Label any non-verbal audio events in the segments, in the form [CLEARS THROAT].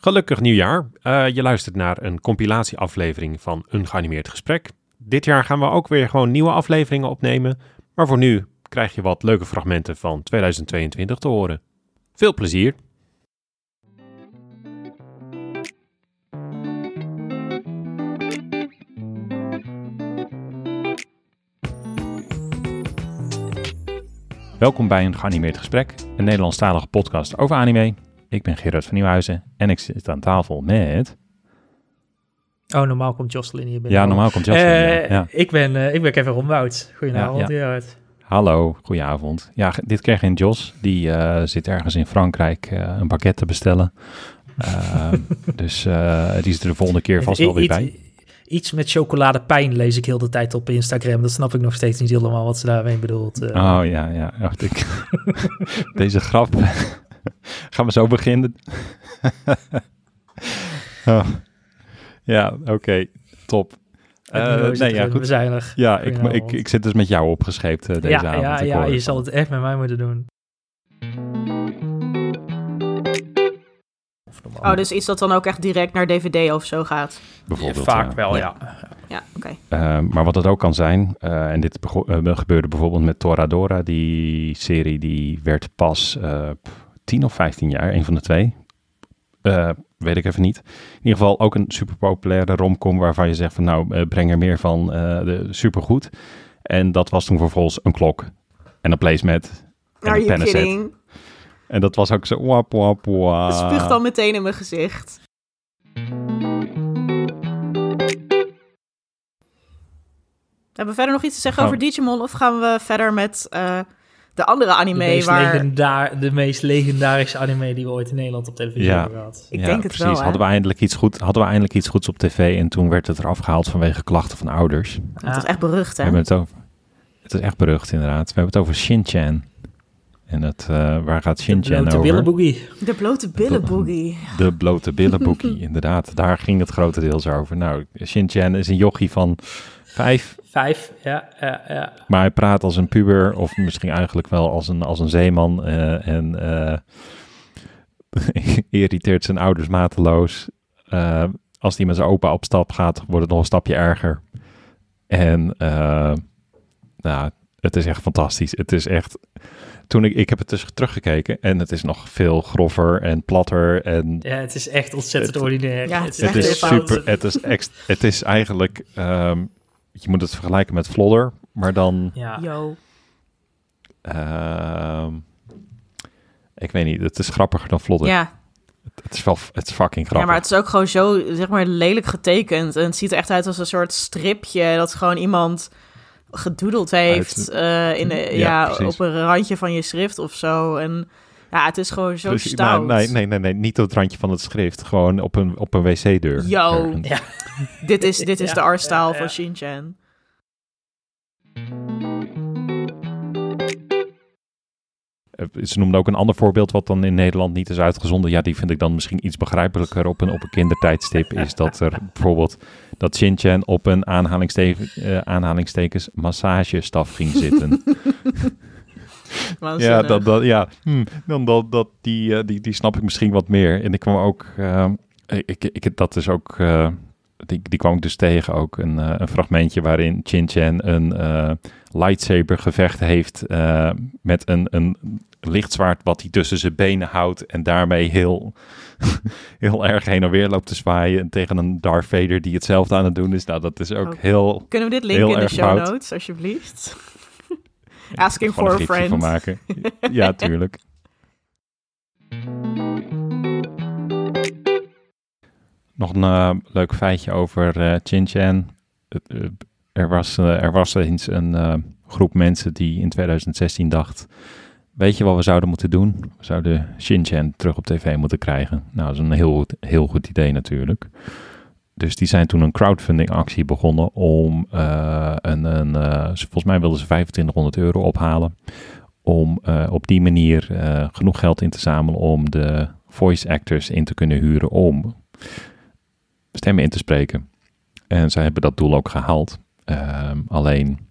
Gelukkig nieuwjaar. Uh, je luistert naar een compilatieaflevering van Een Geanimeerd Gesprek. Dit jaar gaan we ook weer gewoon nieuwe afleveringen opnemen. Maar voor nu krijg je wat leuke fragmenten van 2022 te horen. Veel plezier! Welkom bij een geanimeerd gesprek, een Nederlandstalige podcast over anime. Ik ben Gerard van Nieuwhuizen en ik zit aan tafel met... Oh, normaal komt Jocelyn hier binnen. Ja, normaal komt Jocelyn, uh, ja. Ik ben, uh, ik ben Kevin Romwoud. Goedenavond, ja. Hallo, goedenavond. Ja, dit keer geen Jos. Die uh, zit ergens in Frankrijk een pakket te bestellen. [LAUGHS] dus die is er de volgende keer vast wel weer bij. Iets met chocoladepijn lees ik heel de tijd op Instagram. Dat snap ik nog steeds niet helemaal wat ze daarmee bedoelt. Oh ja, ja. ik, [LAUGHS] deze grap gaan we zo beginnen. [LAUGHS] oh. Ja, oké. Okay. Top. Uh, nee, ja, goed. Bezuinig. Ja, ik, ik, ik zit dus met jou opgescheept uh, deze ja, avond. Ja, ja je zal het echt met mij moeten doen. Oh, dus iets dat dan ook echt direct naar DVD of zo gaat? Bijvoorbeeld. Ja, vaak wel, ja. Ja, oké. Okay. Uh, maar wat het ook kan zijn, uh, en dit gebeurde bijvoorbeeld met Toradora, die serie die werd pas uh, 10 of 15 jaar, een van de twee. weet ik even niet. In ieder geval ook een super populaire romcom waarvan je zegt van nou, breng er meer van, de, supergoed. En dat was toen vervolgens een klok en een placemat en Are een pennenset. En dat was ook zo wap wap wap. Het spuugt al meteen in mijn gezicht. Hebben we verder nog iets te zeggen Oh. over Digimon? Of gaan we verder met uh, de andere anime de meest, waar... legendaar, de meest legendarische anime die we ooit in Nederland op televisie Ja. hebben gehad. Ik ja, denk het precies. wel, hè? Hadden we, eindelijk iets goed, hadden we eindelijk iets goeds op tv en toen werd het eraf gehaald vanwege klachten van ouders. Het is echt berucht, We hè? hebben het over. Het is echt berucht inderdaad. We hebben het over Shin-chan. En het, eh, waar gaat De Shin-chan blote over? billenboogie. De blote billenboogie. De blote [LAUGHS] inderdaad. Daar ging het grotendeels over. Nou, Shin-chan is een jochie van vijf, Vijf, ja, ja, ja. maar hij praat als een puber, of misschien eigenlijk wel als een, als een zeeman. eh, en eh, [LAUGHS] irriteert zijn ouders mateloos. Eh, als hij met zijn opa op stap gaat, wordt het nog een stapje erger. En eh, nou, het is echt fantastisch. Het is echt. Toen ik, ik heb het dus teruggekeken en het is nog veel grover en platter en Ja, het is echt ontzettend Het- ordinair. Ja, het het echt is fout. super. Het is, ex, het is eigenlijk. ehm, je moet het vergelijken met Flodder, maar dan. Ja. Yo. ehm, ik weet niet, het is grappiger dan Flodder. Ja. Het is wel, het is fucking ja, grappig. maar het is ook gewoon zo, zeg maar, lelijk getekend. En het ziet er echt uit als een soort stripje dat gewoon iemand gedoodeld heeft eh, in de, Ja, ja, op een randje van je schrift of zo. En ja, het is gewoon zo Precies, stout. nou, nee, nee, nee, nee, niet op het randje van het schrift. Gewoon op een, op een wc-deur. Yo. Ja. [LAUGHS] Dit is, dit is Ja, de artstyle ja, ja. van Shin-chan. Eh, Ze noemde ook een ander voorbeeld wat dan in Nederland niet is uitgezonden. Ja, die vind ik dan misschien iets begrijpelijker op een, op een kindertijdstip. Is dat er [LAUGHS] bijvoorbeeld dat Shin-chan op een aanhalingste- eh, aanhalingstekens massagestaf ging zitten. [LAUGHS] [LAUGHS] ja, dat, dat, ja. Hm, dan dat, dat, die, eh, die, die snap ik misschien wat meer. En ik kwam ook, eh, ik, ik, dat is ook, eh, die, die kwam ik dus tegen ook, een, eh, een fragmentje waarin Chin-Chan een eh, lightsaber gevecht heeft eh, met een, een lichtzwaard wat hij tussen zijn benen houdt en daarmee heel, [LAUGHS] heel erg heen en weer loopt te zwaaien tegen een Darth Vader die hetzelfde aan het doen is. Nou, dat is ook Oh. heel... Kunnen we dit linken in de show fout. notes, alsjeblieft? Asking for a van friend. maken. ja, tuurlijk. [LAUGHS] Nog een eh, leuk feitje over eh Chin-Chan. Het, eh, er, was, er was eens een groep mensen die in 2016 dacht... Weet je wat we zouden moeten doen? We zouden Shin-Chan terug op tv moeten krijgen. Nou, dat is een heel, heel goed idee natuurlijk. Dus die zijn toen een crowdfunding actie begonnen om eh, een, een eh, volgens mij wilden ze 2500 euro ophalen. Om eh, op die manier genoeg geld in te zamelen om de voice actors in te kunnen huren om stemmen in te spreken. En zij hebben dat doel ook gehaald. Ehm, alleen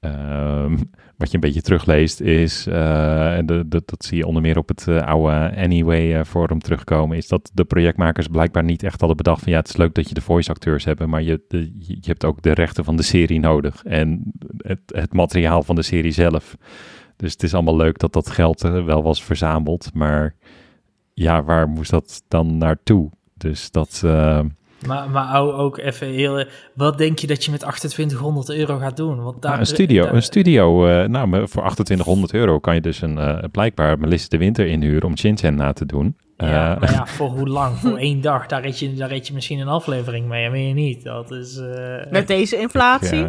Ehm, wat je een beetje terugleest is, uh, de, de, dat zie je onder meer op het uh, oude Anyway uh, forum terugkomen, is dat de projectmakers blijkbaar niet echt hadden bedacht van ja, het is leuk dat je de voice acteurs hebt, maar je, je hebt ook de rechten van de serie nodig en het, het materiaal van de serie zelf. Dus het is allemaal leuk dat dat geld wel was verzameld, maar ja, waar moest dat dan naartoe? Dus dat... Maar, maar ook even heel... Wat denk je dat je met 2800 euro gaat doen? Want daar, nou, een studio, een studio uh, nou, voor 2800 euro kan je dus een, uh, blijkbaar Melissa de Winter inhuren om Chin na te doen. Ja, uh, maar ja, [LAUGHS] voor hoe lang? voor één dag? Daar reed, je, daar reed je misschien een aflevering mee, en je niet. Dat is... met deze inflatie?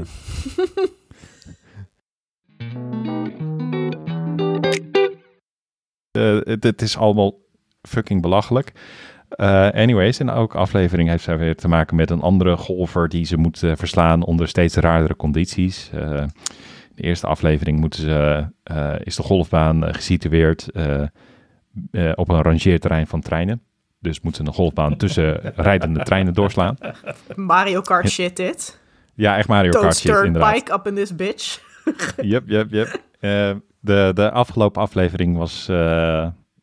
Het, [LAUGHS] het is allemaal fucking belachelijk. Uh, anyways, in elke aflevering heeft zij weer te maken met een andere golfer die ze moet uh, verslaan onder steeds raardere condities. Uh, de eerste aflevering moeten ze, is de golfbaan gesitueerd op een rangeerterrein van treinen. Dus moeten een golfbaan tussen [LAUGHS] rijdende treinen doorslaan. Mario Kart shit dit. Ja, echt Mario Kart shit inderdaad. bike up in this bitch. [LAUGHS] yep, yep, yep. de, de afgelopen aflevering was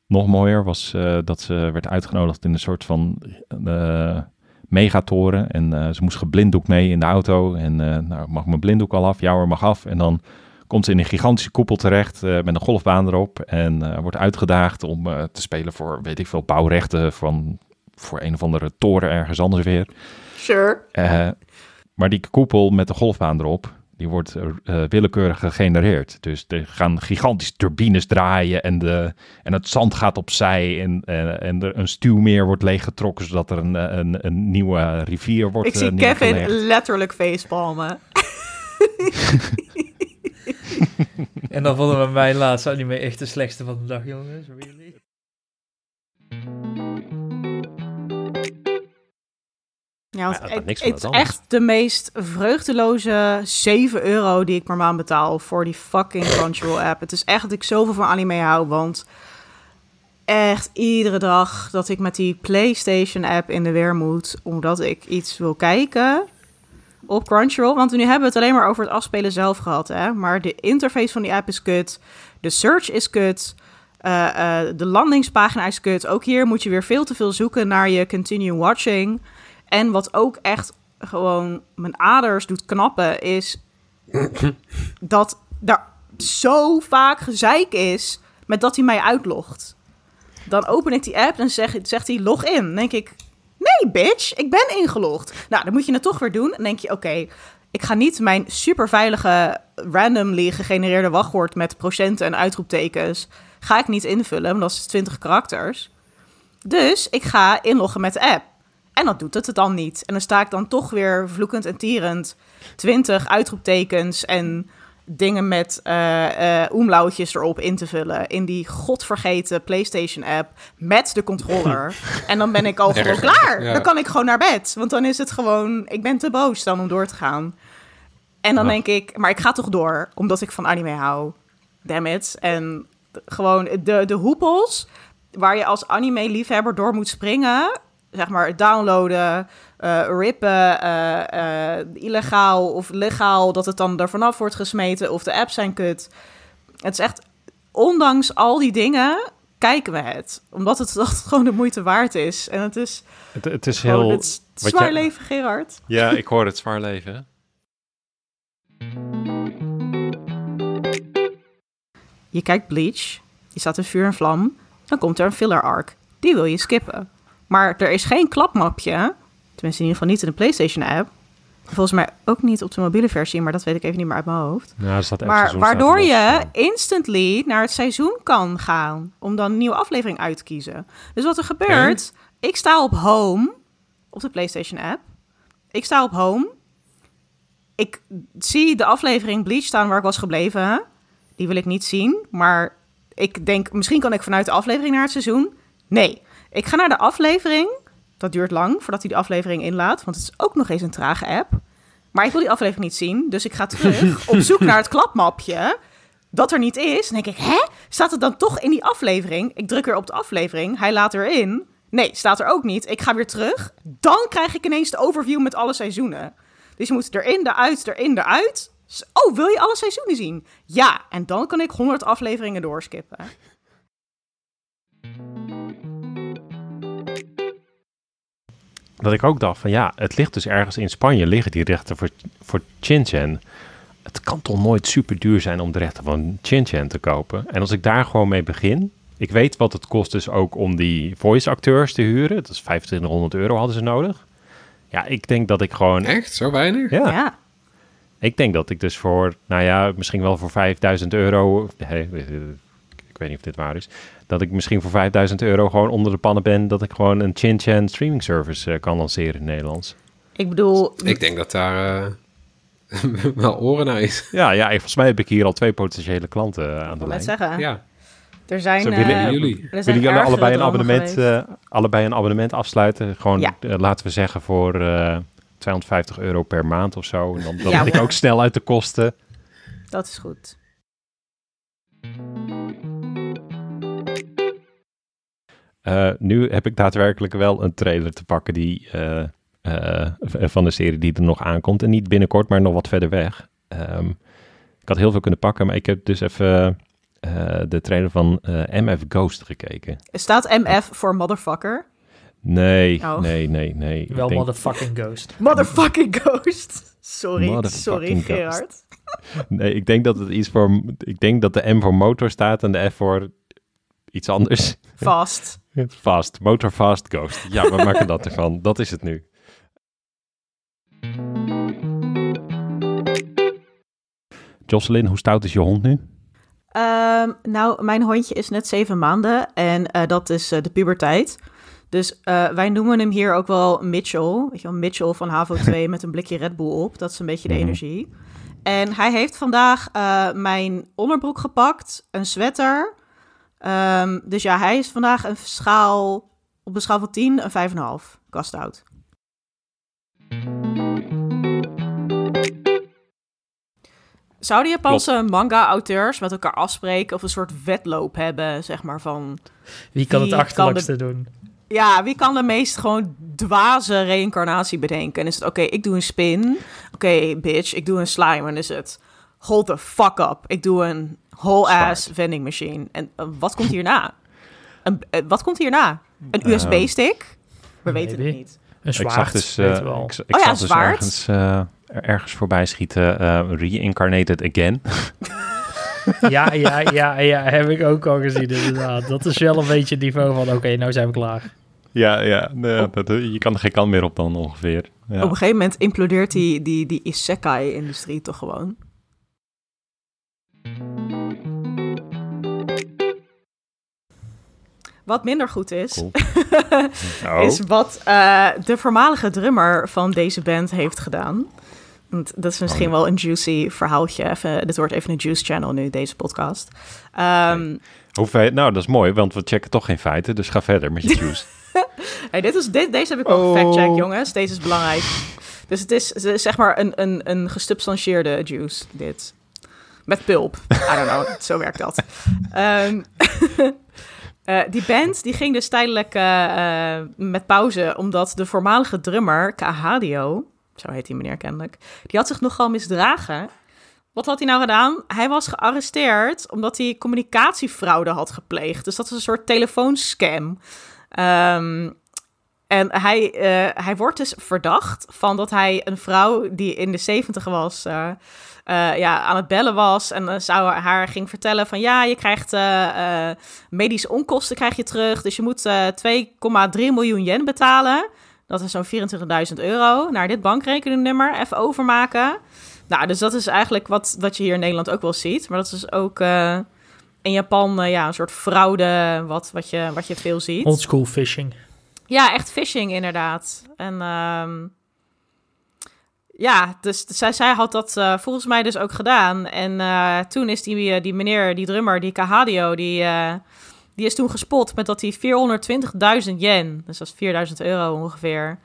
nog mooier was uh, dat ze werd uitgenodigd in een soort van uh, megatoren. En uh, ze moest geblinddoek mee in de auto. En nou, mag mijn blinddoek al af? Ja hoor, mag af. En dan komt ze in een gigantische koepel terecht met een golfbaan erop. En wordt uitgedaagd om te spelen voor, weet ik veel, bouwrechten van, voor een of andere toren ergens anders weer. Sure. maar die koepel met de golfbaan erop, die wordt uh, willekeurig gegenereerd. Dus er gaan gigantische turbines draaien en, de, en het zand gaat opzij en, en, en er een stuwmeer wordt leeggetrokken zodat er een, een, een nieuwe rivier wordt Ik zie uh, Kevin letterlijk facepalmen. [LAUGHS] en dan vonden we mij laatst anime echt de slechtste van de dag, jongens. Really? Ja, want het is echt de meest vreugdeloze 7 euro die ik per maand betaal voor die fucking Crunchyroll app. Het is echt dat ik zoveel van anime hou, want echt iedere dag dat ik met die PlayStation app in de weer moet, omdat ik iets wil kijken op Crunchyroll. Want nu hebben we het alleen maar over het afspelen zelf gehad, hè. Maar de interface van die app is kut, de search is kut... Uh, uh, de landingspagina is kut. Ook hier moet je weer veel te veel zoeken naar je continue watching. En wat ook echt gewoon mijn aders doet knappen, is [LAUGHS] dat daar zo vaak gezeik is met dat hij mij uitlogt. Dan open ik die app en zeg, zegt hij log in. Dan denk ik, nee bitch, ik ben ingelogd. Nou, dan moet je het toch weer doen. Dan denk je, oké, ik ga niet mijn superveilige randomly gegenereerde wachtwoord met procenten en uitroeptekens, ga ik niet invullen, want dat is 20 karakters. Dus ik ga inloggen met de app. En dat doet het dan niet. En dan sta ik dan toch weer vloekend en tierend 20 uitroeptekens en dingen met uh, omlautjes erop in te vullen in die godvergeten PlayStation-app met de controller. [LAUGHS] en dan ben ik al gewoon klaar. Dan kan ik gewoon naar bed. Want dan is het gewoon, ik ben te boos dan om door te gaan. En dan denk ik, maar ik ga toch door, omdat ik van anime hou. Damn it. En gewoon de, de hoepels waar je als anime-liefhebber door moet springen zeg maar, downloaden, uh, rippen, uh, illegaal of legaal, dat het dan er vanaf wordt gesmeten of de apps zijn kut. Het is echt, ondanks al die dingen, kijken we het. Omdat het, [LAUGHS] dat gewoon de moeite waard is. En het is, het, het is heel... Het zwaar leven, Gerard. Ja, ik hoor het zwaar leven. Je kijkt Bleach, je staat in vuur en vlam, dan komt er een filler arc. Die wil je skippen. Maar er is geen klapmapje, tenminste in ieder geval niet in de PlayStation-app. Volgens mij ook niet op de mobiele versie, maar dat weet ik even niet meer uit mijn hoofd. Ja, staat maar waardoor je instantly naar het seizoen kan gaan om dan een nieuwe aflevering uit te kiezen. Dus wat er gebeurt, ik sta op home op de PlayStation-app. Ik sta op home. Ik zie de aflevering Bleach staan waar ik was gebleven. Die wil ik niet zien, maar ik denk misschien kan ik vanuit de aflevering naar het seizoen. Nee, ik ga naar de aflevering. Dat duurt lang voordat hij de aflevering inlaat, want het is ook nog eens een trage app. Maar ik wil die aflevering niet zien, dus ik ga terug [LAUGHS] op zoek naar het klapmapje. Dat er niet is. Dan denk ik, hè? Staat het dan toch in die aflevering? Ik druk weer op de aflevering. Hij laat erin. Nee, staat er ook niet. Ik ga weer terug. Dan krijg ik ineens de overview met alle seizoenen. Dus je moet erin, eruit, erin, eruit. Oh, wil je alle seizoenen zien? Ja, en dan kan ik 100 afleveringen doorskippen. Dat ik ook dacht van ja, het ligt dus ergens in Spanje, liggen die rechten voor, voor Chin Het kan toch nooit super duur zijn om de rechten van Chin te kopen. En als ik daar gewoon mee begin, ik weet wat het kost dus ook om die voice acteurs te huren. Dat is 2500 euro hadden ze nodig. Ja, ik denk dat ik gewoon... Echt? Zo weinig? Ja. ja. Ik denk dat ik dus voor, nou ja, misschien wel voor 5000 euro... ik weet niet of dit waar is. Dat ik misschien voor 5000 euro gewoon onder de pannen ben... dat ik gewoon een Chin Chan streaming service uh, kan lanceren in het Nederlands. Ik bedoel... Ik denk dat daar... Uh [LAUGHS] wel oren naar is. Ja, ja, volgens mij heb ik hier al twee potentiële klanten aan de lijn. zeggen. Ja. Er zijn, Zo willen uh, jullie, willen jullie allebei een, abonnement, uh, allebei een abonnement afsluiten? Gewoon, ja. uh, laten we zeggen, voor 250 euro per maand of zo. En dan, dan ja, ik ook snel uit de kosten. Dat is goed. Nu heb ik daadwerkelijk wel een trailer te pakken die, van de serie die er nog aankomt. En niet binnenkort, maar nog wat verder weg. Um, ik had heel veel kunnen pakken, maar ik heb dus even uh, de trailer van uh, MF Ghost gekeken. Staat MF voor motherfucker? Nee, oh. nee, nee, nee. Wel denk... motherfucking Ghost. Motherfucking Ghost. Sorry, sorry Gerard. nee, ik denk dat het iets voor... Ik denk dat de M voor motor staat en de F voor iets anders. Fast. [LAUGHS] fast. Motor Fast Ghost. Ja, we maken dat ervan. [LAUGHS] Dat is het nu. Jocelyn, hoe stout is je hond nu? Um, nou, mijn hondje is net zeven maanden en uh, dat is uh, de puberteit. Dus uh, wij noemen hem hier ook wel Mitchell. Weet je wel, Mitchell van HAVO [LAUGHS] 2 met een blikje Red Bull op. Dat is een beetje de mhm. energie. En hij heeft vandaag mijn onderbroek gepakt, een sweater. Um, dus ja, hij is vandaag een schaal, op een schaal van 10, een 5,5 kastout. Zouden Japanse manga-auteurs met elkaar afspreken of een soort wedloop hebben, zeg maar, van... Wie kan het achterlijkste doen? Ja, wie kan de meest gewoon dwaze reïncarnatie bedenken? En is het, oké, ik doe een spin. Oké, bitch, ik doe een slime. En is het, hold the fuck up. Ik doe een whole-ass vending machine. En uh, wat komt hierna? Een, uh, wat komt hierna? Een ehm, USB-stick? We weten het niet. Een zwaard, ik zag dus, uh, ik, ik oh ja, dus ergens ergens voorbij schieten. Uh, reincarnated again. [LAUGHS] ja, ja, ja, ja, heb ik ook al gezien inderdaad. Dat is wel een beetje het niveau van, oké, nou zijn we klaar. Ja, ja, nee, dat, je kan er geen kant meer op dan ongeveer. Ja. Op een gegeven moment implodeert die, die, die isekai-industrie toch gewoon. Wat minder goed is, oh. [LAUGHS] is wat uh, de voormalige drummer van deze band heeft gedaan. Want dat is misschien oh, wel een juicy verhaaltje. Even, dit wordt even een juice channel nu, deze podcast. Um, nee. nou, dat is mooi, want we checken toch geen feiten. Dus ga verder met je [LAUGHS] juice. hey, dit is, dit, deze heb ik wel oh. jongens. Deze is belangrijk. Dus het is zeg maar een, een, een gesubstantiëerde juice, dit. Met pulp. I don't know, zo werkt dat. Um, [LAUGHS] uh, die band die ging dus tijdelijk uh, met pauze... omdat de voormalige drummer, Kahadio zo heet die meneer kennelijk, die had zich nogal misdragen. Wat had hij nou gedaan? Hij was gearresteerd omdat hij communicatiefraude had gepleegd. Dus dat is een soort telefoonscam. Um, en hij, uh, hij wordt dus verdacht van dat hij een vrouw die in de zeventig was, uh, uh, ja, aan het bellen was. En zou haar ging vertellen van ja, je krijgt medische onkosten krijg je terug. Dus je moet 2,3 miljoen yen betalen. Dat is zo'n 24.000 euro naar dit bankrekeningnummer even overmaken. Nou, dus dat is eigenlijk wat, wat je hier in Nederland ook wel ziet. Maar dat is ook in Japan ja, een soort fraude wat, wat, je, wat je veel ziet. Oldschool phishing. Ja, echt phishing inderdaad. En um, ja, dus zij, zij had dat uh, volgens mij dus ook gedaan. En toen is die, die meneer, die drummer, die Kahadio, die die is toen gespot met dat hij 420.000 yen, dus dat is 4000 euro ongeveer,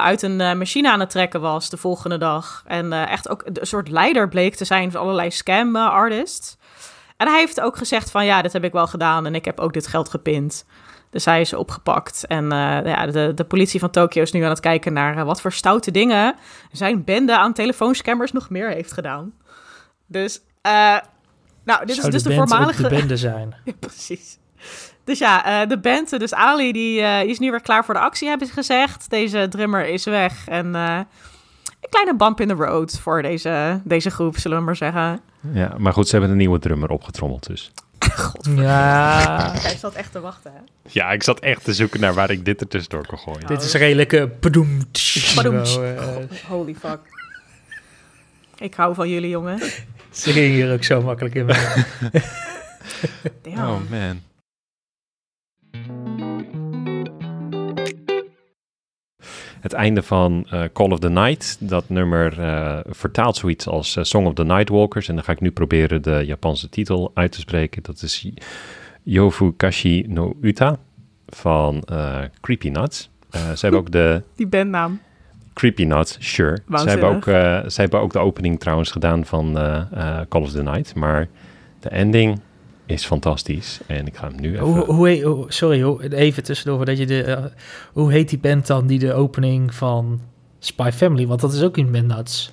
uit een machine aan het trekken was de volgende dag. En echt ook een soort leider bleek te zijn van allerlei scam artists. En hij heeft ook gezegd van ja, dit heb ik wel gedaan en ik heb ook dit geld gepind. Dus hij is opgepakt. En uh, ja, de, de politie van Tokio is nu aan het kijken naar wat voor stoute dingen zijn bende aan telefoonscammers nog meer heeft gedaan. Dus, nou, dit is dus de, de voormalige... de bende zijn. [LAUGHS] ja, precies. Dus ja, uh, de band, dus Ali, die uh, is nu weer klaar voor de actie, hebben ze gezegd. Deze drummer is weg. En uh, een kleine bump in the road voor deze, deze groep, zullen we maar zeggen. Ja, maar goed, ze hebben een nieuwe drummer opgetrommeld dus. God, ja. [LAUGHS] Jij zat echt te wachten, hè? Ja, ik zat echt te zoeken naar waar ik dit er tussendoor kon gooien. Dit is redelijk... Uh, Holy fuck. Ik hou van jullie, jongen. Ze gingen hier ook zo makkelijk in mee. [LAUGHS] oh, man. Het einde van uh, Call of the Night, dat nummer uh, vertaalt zoiets als uh, Song of the Nightwalkers. En dan ga ik nu proberen de Japanse titel uit te spreken. Dat is Yofu Kashi no Uta van Creepy Nuts. ze hebben ook de... [LAUGHS] Die bandnaam. Creepy Nuts, sure. Ze hebben, ook, ze hebben ook de opening trouwens gedaan van Call of the Night. Maar de ending is fantastisch. En ik ga hem nu even... Hoe, hoe, sorry, even tussendoor. Dat je de, uh, hoe heet die band dan die de opening van Spy Family? Want dat is ook in Band Nuts.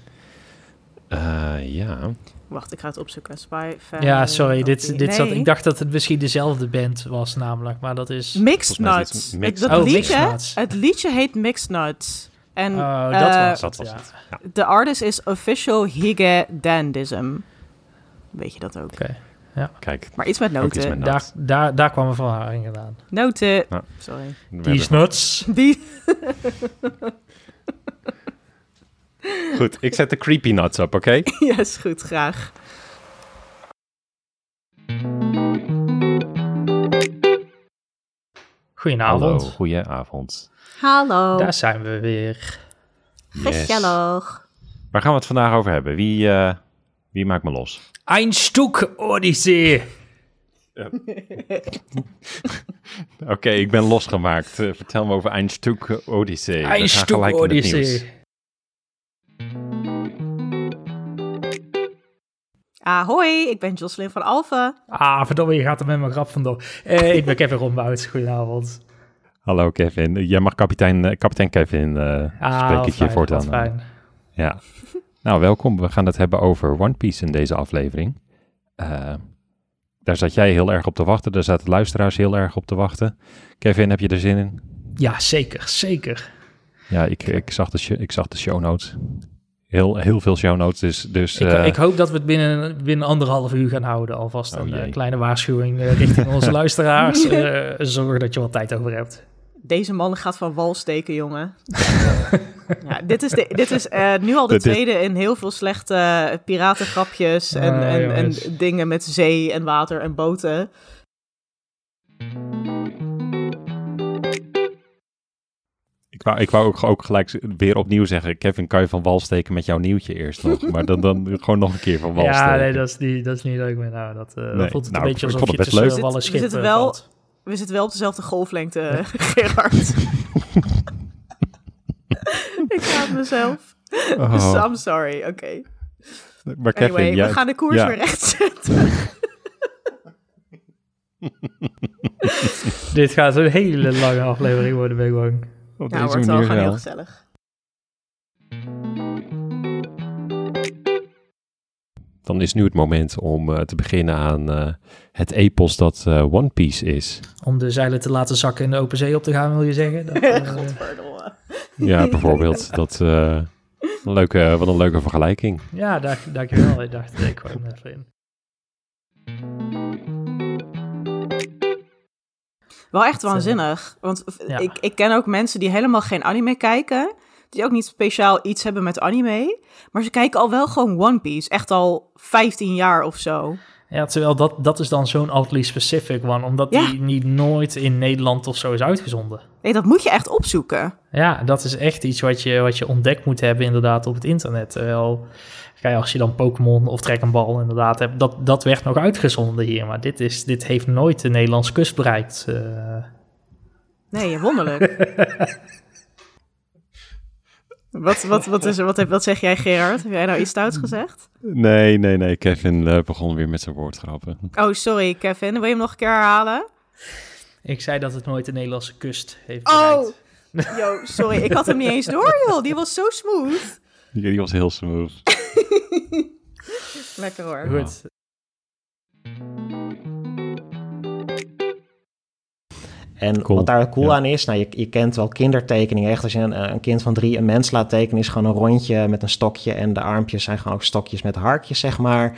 Uh, ja. Wacht, ik ga het opzoeken. Spy Family. Ja, sorry. Dit, dit nee. zat, ik dacht dat het misschien dezelfde band was namelijk. Maar dat is... Mixed Nuts. Mixed. Het, dat oh, liedje, Mixed Nuts. het liedje heet Mixed Nuts. En, oh, dat uh, was, dat was ja. het. Ja. De artist is Official Hige Dandism. Weet je dat ook? Oké. Okay. Ja. Kijk. Maar iets met noten. Daar, daar, daar kwam van haar in gedaan. Noten. Sorry. Die is nuts. Die... [LAUGHS] goed, ik zet de creepy nuts op, oké? Okay? [LAUGHS] ja, is goed. Graag. Goedenavond. Hallo, goedenavond. Hallo. Daar zijn we weer. Yes. Gezellig. Waar gaan we het vandaag over hebben? Wie, uh, wie maakt me los? Ein Stück Odyssee. Ja. [LAUGHS] Oké, okay, ik ben losgemaakt. Uh, vertel me over Ein Stück Odyssee. Ein Stück Odyssee. Ahoi, ik ben Jocelyn van Alphen. Ah, verdomme, je gaat er met mijn grap vandoor. Uh, ik ben Kevin Rombout. Goedenavond. Hallo Kevin. Jij mag kapitein, uh, kapitein Kevin uh, ah, spreken voortaan. fijn. Ja. Nou, welkom. We gaan het hebben over One Piece in deze aflevering. Uh, daar zat jij heel erg op te wachten. Daar zaten luisteraars heel erg op te wachten. Kevin, heb je er zin in? Ja, zeker. Zeker. Ja, ik, ik, zag, de, ik zag de show notes. Heel, heel veel show notes. Dus, dus, ik, uh, ik hoop dat we het binnen, binnen anderhalf uur gaan houden. Alvast oh, een uh, kleine waarschuwing richting onze [LAUGHS] luisteraars. [LAUGHS] zorg dat je wat tijd over hebt. Deze man gaat van wal steken, jongen. [LAUGHS] ja, dit is, de, dit is uh, nu al de tweede in heel veel slechte piratengrapjes en, ah, en, en, dingen met zee en water en boten. Ik wou, ik wou ook, ook gelijk weer opnieuw zeggen, Kevin, kan je van wal steken met jouw nieuwtje eerst nog? [LAUGHS] Maar dan, dan gewoon nog een keer van wal ja, steken. Ja, nee, dat is niet, dat is niet leuk meer. Nou, dat, uh, nee, dat voelt het nou, een beetje alsof je tussen leuk. wal en schip zitten wel, valt. We zitten wel op dezelfde golflengte, [LAUGHS] Gerard. [LAUGHS] ik haat mezelf. Oh. [LAUGHS] I'm sorry, oké. Okay. Maar Kevin, anyway, jij... we gaan de koers ja. weer rechtzetten. Dit gaat een hele lange aflevering worden, ben ik bang. Op nou, wordt wel gewoon heel gezellig. Dan is nu het moment om uh, te beginnen aan uh, het epos dat uh, One Piece is. Om de zeilen te laten zakken in de open zee op te gaan, wil je zeggen? Dat, [LAUGHS] ja, bijvoorbeeld. Dat, een leuke, wat een leuke vergelijking. Ja, dank, dankjewel. Ik dacht, ik hem even in. Wel echt waanzinnig. Want ja. ik, ik ken ook mensen die helemaal geen anime kijken die ook niet speciaal iets hebben met anime. Maar ze kijken al wel gewoon One Piece. Echt al 15 jaar of zo. Ja, terwijl dat, dat is dan zo'n oddly specific one. Omdat die niet nooit in Nederland of zo is uitgezonden. Nee, dat moet je echt opzoeken. Ja, dat is echt iets wat je, wat je ontdekt moet hebben inderdaad op het internet. Terwijl, kijk, als je dan Pokémon of Dragon Ball inderdaad hebt, dat, dat werd nog uitgezonden hier. Maar dit, is, dit heeft nooit de Nederlandse kust bereikt. Uh... Nee, wonderlijk. [LAUGHS] Wat, wat, wat, is, [LAUGHS] wat, wat zeg jij, Gerard? Heb jij nou iets stouts gezegd? Nee, nee, nee. Kevin uh, begon weer met zijn woordgrappen. Oh, sorry, Kevin. Wil je hem nog een keer herhalen? Ik zei dat het nooit de Nederlandse kust heeft Oh, [LAUGHS] yo, sorry. Ik had hem niet eens door, joh. Die was zo smooth. Ja, die was heel smooth. [LAUGHS] Lekker hoor. Goed. En wat daar cool aan is, nou, je, je kent wel kindertekeningen. Echt, als je een, een, kind van drie een mens laat tekenen, is gewoon een rondje met een stokje. En de armpjes zijn gewoon ook stokjes met harkjes, zeg maar.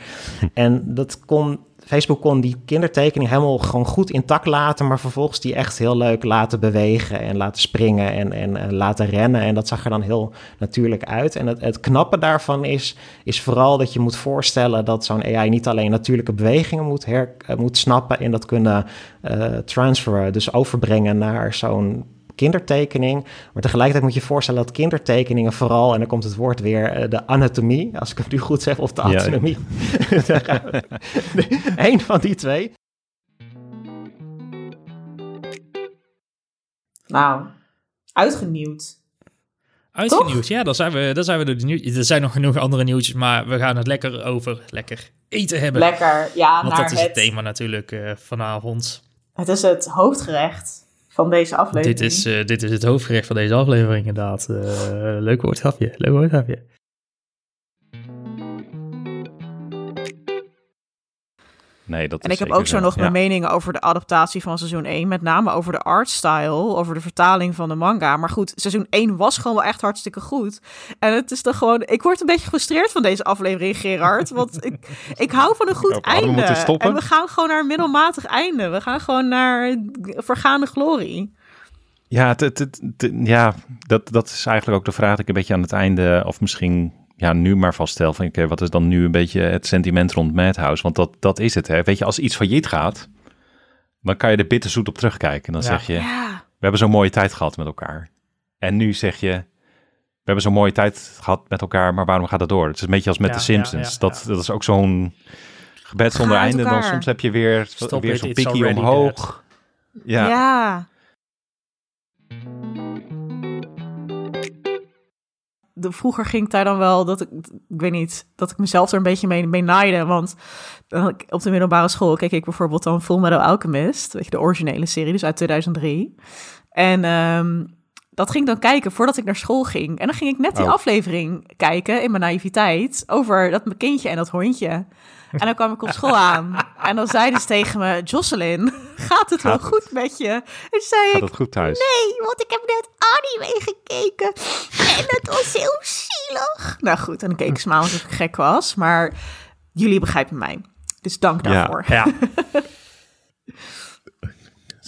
en dat kon Facebook kon die kindertekening helemaal gewoon goed intact laten, maar vervolgens die echt heel leuk laten bewegen en laten springen en, en, laten rennen. En dat zag er dan heel natuurlijk uit. En het, het knappe daarvan is, is vooral dat je moet voorstellen dat zo'n AI niet alleen natuurlijke bewegingen moet, eh, moet snappen en dat kunnen uh, transferen, dus overbrengen naar zo'n kindertekening. Maar tegelijkertijd moet je je voorstellen dat kindertekeningen vooral, en dan komt het woord weer, eh, de anatomie, als ik het nu goed zeg, of de anatomie. [LAUGHS] Ja. Eén van die twee. Nou, uitgenieuwd. Uitgenieuwd, ja, dan zijn we, dan zijn we door de. Er zijn nog genoeg andere nieuwtjes, maar we gaan het lekker over lekker eten hebben. Lekker, ja. Want dat is het, thema natuurlijk uh, vanavond. Het is het hoofdgerecht van deze aflevering. Dit is, uh, dit is het hoofdgerecht van deze aflevering, inderdaad. Uh, leuk woordgrapje, leuk woordgrapje. Nee, dat en ik heb ook zo nog mijn meningen over de adaptatie van seizoen 1. Met name over de artstyle, over de vertaling van de manga. Maar goed, seizoen 1 was gewoon wel echt hartstikke goed. En het is toch gewoon... Ik word een beetje gefrustreerd van deze aflevering, Gerard. Want ik, [LAUGHS] ik hou van een goed einde. En we gaan gewoon naar een middelmatig einde. We gaan gewoon naar vergaande glorie. Ja, het, ja dat, dat is eigenlijk ook de vraag die ik een beetje aan het einde... of misschien ja, nu maar vaststel van oké, wat is dan nu een beetje het sentiment rond Madhouse? Want dat, dat is het, hè. Weet je, als iets failliet gaat, dan kan je er bitterzoet op terugkijken. En dan zeg je, ja. we hebben zo'n mooie tijd gehad met elkaar. En nu zeg je, we hebben zo'n mooie tijd gehad met elkaar, maar waarom gaat het door? Het is een beetje als met de Simpsons. dat, dat is ook zo'n gebed zonder einde. Dan soms heb je weer, weer zo'n pikkie omhoog. Ja. ja. De, vroeger ging ik daar dan wel dat ik, ik weet niet, dat ik mezelf er een beetje mee, mee naaide. Want op de middelbare school keek ik bijvoorbeeld dan Full Metal Alchemist, weet je, de originele serie, dus uit 2003. En ehm, dat ging ik dan kijken voordat ik naar school ging. En dan ging ik net die oh. aflevering kijken in mijn naïviteit over dat mijn kindje en dat hondje. En dan kwam ik op school aan. En dan zeiden ze tegen me: Jocelyn, gaat het wel goed met je? En zei gaat ik: het goed thuis? Nee, want ik heb net anime gekeken. [LAUGHS] En het was heel zielig. Nou goed, en dan keek ik smaal alsof ik gek was. Maar jullie begrijpen mij. Dus dank daarvoor. Ja. ja. [LAUGHS]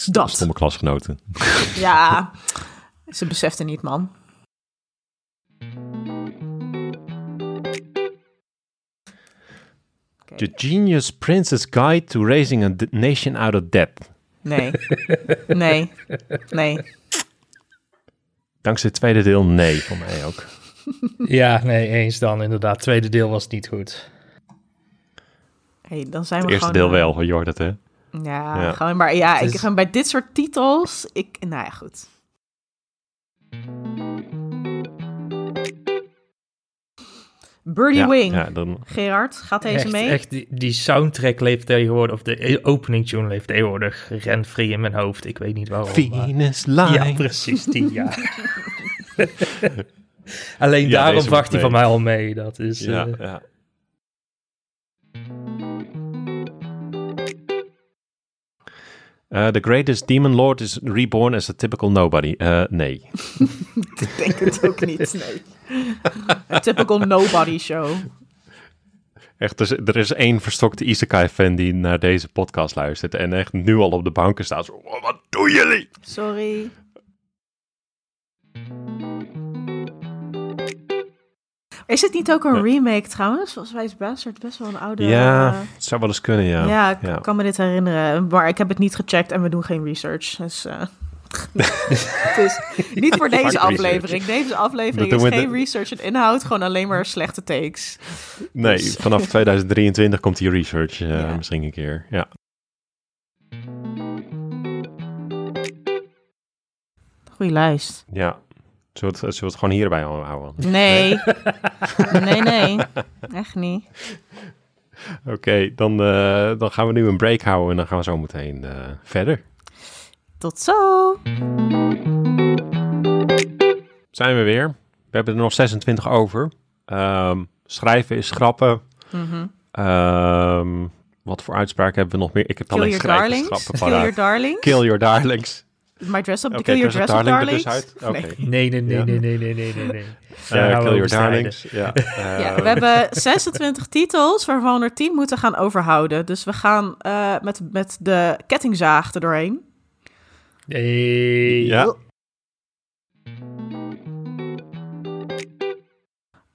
Dat. Stomme klasgenoten. [LAUGHS] Ja, ze beseften niet, man. The Genius Princess Guide to Raising a Nation Out of Debt. Nee. Nee. Nee. Dankzij het tweede deel, nee, voor mij ook. [LAUGHS] ja, nee, eens dan inderdaad. Het tweede deel was niet goed. Hey, dan zijn we het eerste deel wel, je hoort het, hè? Ja, ja. gewoon maar ja, ik ga bij dit soort titels, ik, nou ja, goed. Birdie Wing. Ja, dan... Gerard, gaat deze mee? Echt, die, die soundtrack leeft tegenwoordig, of de opening tune leeft tegenwoordig rent-free in mijn hoofd. Ik weet niet waarom. Venus Line. Ja, precies, die, ja. [LAUGHS] Alleen daarom wacht hij van mij al mee. Dat is... Ja, uh... ja. Uh, the greatest demon lord is reborn as a typical nobody. Uh, nee. [LAUGHS] ik denk het ook niet, nee. [LAUGHS] A typical nobody show. Echt, er is, er is één verstokte Isekai-fan die naar deze podcast luistert en echt nu al op de banken staat. Zo, wat doen jullie? Sorry. Is het niet ook een remake trouwens? Volgens mij is Bastard best wel een oude... Ja, het zou wel eens kunnen, ja. Ja, ik kan me dit herinneren. Maar ik heb het niet gecheckt en we doen geen research. Dus... [LAUGHS] Uh... dus niet voor deze aflevering. Deze aflevering is geen research en inhoud, gewoon alleen maar slechte takes. Nee, dus- vanaf [LAUGHS] 2023 komt die research uh, misschien een keer. Ja. Goeie lijst. Ja. Zullen we, het, zullen we het gewoon hierbij houden? Nee. nee, [LAUGHS] nee. [LAUGHS] Echt niet. Oké, dan, uh, dan gaan we nu een break houden en dan gaan we zo meteen uh, verder. Tot zo! Zijn we weer. We hebben er nog 26 over. Um, schrijven is schrappen. Mm -hmm. wat voor uitspraken hebben we nog meer? Ik heb Kill alleen schrijven, schrappen Kill your darlings. Kill your darlings. My dress up, okay, kill your dress, up darlings. Dus okay. nee. nee, nee, nee, nee, nee, nee, nee, nee. Uh, kill your darlings. Ja. Uh, [LAUGHS] ja, we hebben [LAUGHS] 26 titels waarvan er 10 moeten gaan overhouden. Dus we gaan uh, met, met de kettingzaag er doorheen. Nee. Ja.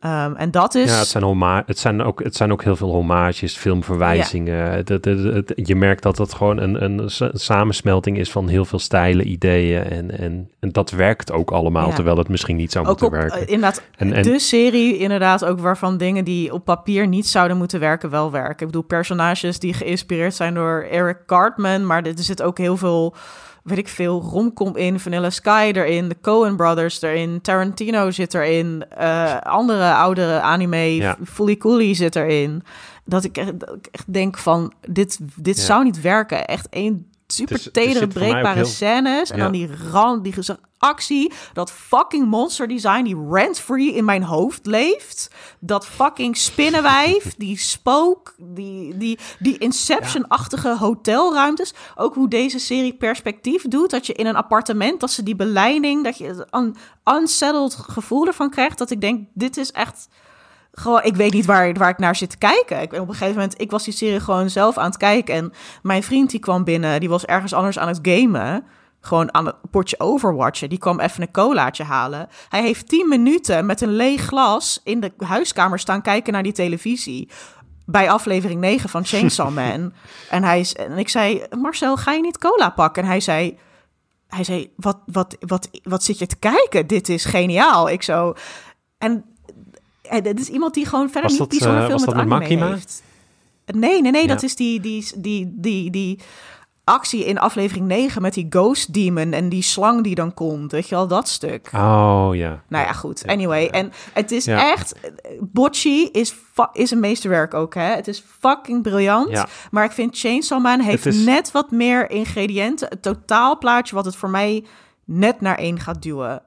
Um, en dat is... Ja, het zijn, homa het, zijn ook, het zijn ook heel veel homages, filmverwijzingen. Ja. Het, je merkt dat het gewoon een, een, samensmelting is van heel veel stijlen, ideeën. En, en, en dat werkt ook allemaal, ja. terwijl het misschien niet zou ook moeten op, werken. Uh, inderdaad, en, en, de serie inderdaad ook waarvan dingen die op papier niet zouden moeten werken, wel werken. Ik bedoel, personages die geïnspireerd zijn door Eric Cartman, maar er zit ook heel veel weet ik veel, romcom in, Vanilla Sky erin, de Coen Brothers erin, Tarantino zit erin, uh, andere oudere anime, ja. Fully Coolie zit erin. Dat ik echt, dat ik echt denk van, dit, dit ja. zou niet werken. Echt één super dus, tedere, breekbare heel... scènes. En dan die rand, die actie, dat fucking monster design die rent-free in mijn hoofd leeft. Dat fucking spinnenwijf, [LAUGHS] die spook, die, die, die Inception-achtige hotelruimtes. Ook hoe deze serie perspectief doet. Dat je in een appartement, dat ze die beleiding, dat je een unsettled gevoel ervan krijgt. Dat ik denk, dit is echt gewoon, ik weet niet waar, waar ik naar zit te kijken. Ik, op een gegeven moment, ik was die serie gewoon zelf aan het kijken. En mijn vriend die kwam binnen, die was ergens anders aan het gamen. Gewoon aan het potje overwatchen. Die kwam even een colaatje halen. Hij heeft tien minuten met een leeg glas in de huiskamer staan kijken naar die televisie. Bij aflevering 9 van Chainsaw [LAUGHS] Man. en, hij, en ik zei, Marcel, ga je niet cola pakken? En hij zei, hij zei wat, wat, wat, wat zit je te kijken? Dit is geniaal. Ik zo... En en het is iemand die gewoon verder niet bijzonder uh, veel met anime Makima? heeft. Nee, nee, nee, ja. dat is die, die, die, die, die actie in aflevering 9 met die ghost demon en die slang die dan komt. Weet je wel, dat stuk. Oh, ja. Nou ja, goed. Anyway, en het is echt... Bocci is, is een meesterwerk ook, hè. Het is fucking briljant. Maar ik vind Chainsaw Man heeft is... net wat meer ingrediënten. Het totaalplaatje wat het voor mij net naar één gaat duwen.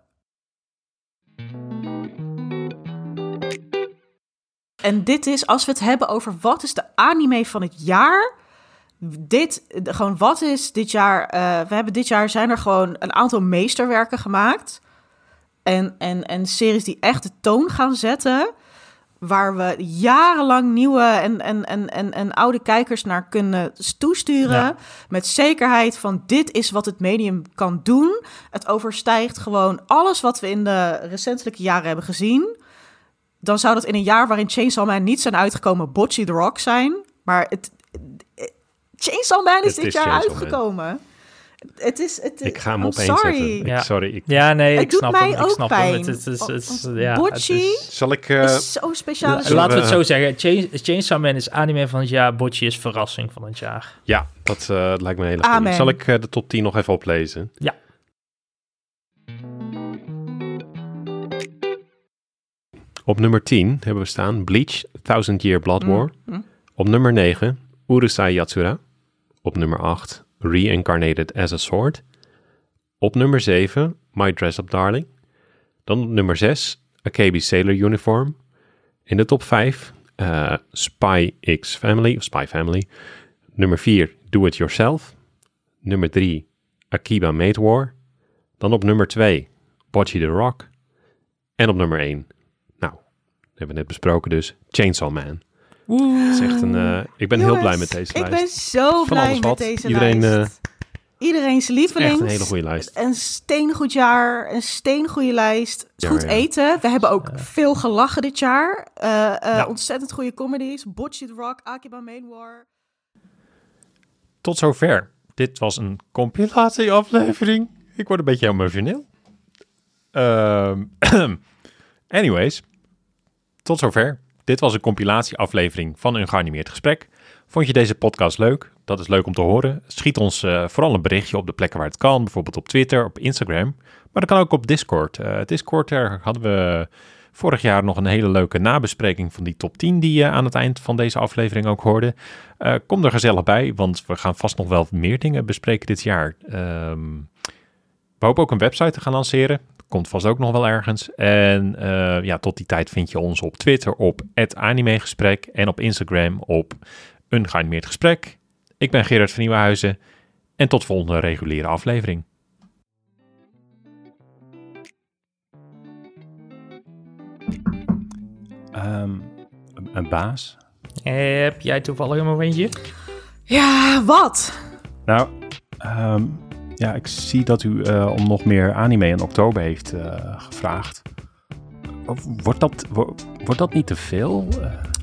En dit is, als we het hebben over wat is de anime van het jaar. Dit, gewoon wat is dit jaar. Uh, we hebben dit jaar zijn er gewoon een aantal meesterwerken gemaakt. En, en, en series die echt de toon gaan zetten. Waar we jarenlang nieuwe en, en, en, en, en oude kijkers naar kunnen toesturen. Met zekerheid van dit is wat het medium kan doen. Het overstijgt gewoon alles wat we in de recentelijke jaren hebben gezien dan zou dat in een jaar waarin Chainsaw Man niet zijn uitgekomen Bocce the Rock zijn. Maar het, Chainsaw Man is dit jaar uitgekomen. Het is, het, ik ga hem op één zetten. Ja. sorry. Ik... Ja, nee, het ik snap hem. ik snap pijn. Hem. Het, het, het, ja, Bocce Zal ik, uh, is zo'n speciale ja, Laten we het zo zeggen. Chain, Chainsaw Man is anime van het jaar. Is verrassing van het jaar. Ja, dat uh, lijkt me een hele goede. Zal ik uh, de top 10 nog even oplezen? Ja. Op nummer 10 hebben we staan Bleach, Thousand Year Blood mm, War. Mm. Op nummer 9 Urusei Yatsura. Op nummer 8 Reincarnated as a Sword. Op nummer 7 My Dress Up Darling. Dan op nummer 6 Akebi Sailor Uniform. In de top 5 uh, Spy X Family, of Spy Family. Nummer 4 Do It Yourself. Nummer 3 Akiba Made War. Dan op nummer 2 Bocce the Rock. En op nummer 1 hebben we net besproken dus, Chainsaw Man. Oeh. Is echt een, uh, ik ben heel blij met deze lijst. Ik ben zo blij met deze Iedereen, lijst. Uh, Iedereen's lieveling. Echt een hele goede lijst. Een steengoed jaar, een steengoede lijst. Ja, goed ja. eten. We hebben ook veel gelachen dit jaar. Uh, ja. Ontzettend goede comedies. Bocce the Rock, Akiba Main War. Tot zover. Dit was een compilatieaflevering. Ik word een beetje emotioneel. Uh, [CLEARS THROAT] anyways, tot zover. Dit was een compilatieaflevering van een geanimeerd gesprek. Vond je deze podcast leuk? Dat is leuk om te horen. Schiet ons uh, vooral een berichtje op de plekken waar het kan. Bijvoorbeeld op Twitter, op Instagram. Maar dat kan ook op Discord. Uh, Discord, daar hadden we Vorig jaar nog een hele leuke nabespreking van die top 10 die je aan het eind van deze aflevering ook hoorde. Uh, kom er gezellig bij, want we gaan vast nog wel meer dingen bespreken dit jaar. Um, we hopen ook een website te gaan lanceren. Komt vast ook nog wel ergens. En uh, ja, tot die tijd vind je ons op Twitter op @animegesprek en op Instagram op een geanimeerd gesprek. Ik ben Gerard van Nieuwenhuizen en tot volgende reguliere aflevering. Um, een baas? Heb jij toevallig een momentje? Ja, wat? Nou, um, ja, ik zie dat u uh, om nog meer anime in oktober heeft uh, gevraagd. Wordt dat, wordt dat niet te veel?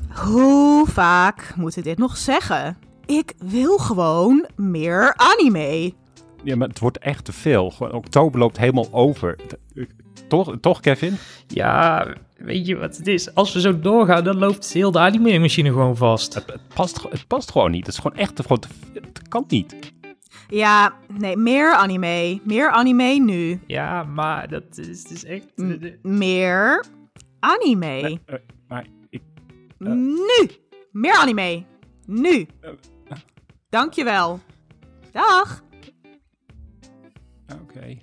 Hoe vaak moet ik dit nog zeggen? Ik wil gewoon meer anime. Ja, maar het wordt echt te veel. Gewoon, oktober loopt helemaal over. Toch, toch, Kevin? Ja, weet je wat het is? Als we zo doorgaan, dan loopt heel de anime-machine gewoon vast. Het, het, past, het past gewoon niet. Het is gewoon echt... Gewoon, het kan niet. Ja, nee, meer anime. Meer anime nu. Ja, maar dat is, is echt... meer anime. Nee, uh, maar ik... Uh... Nu! Meer anime. Nu! Uh, Dankjewel. Dag! Oké. Okay.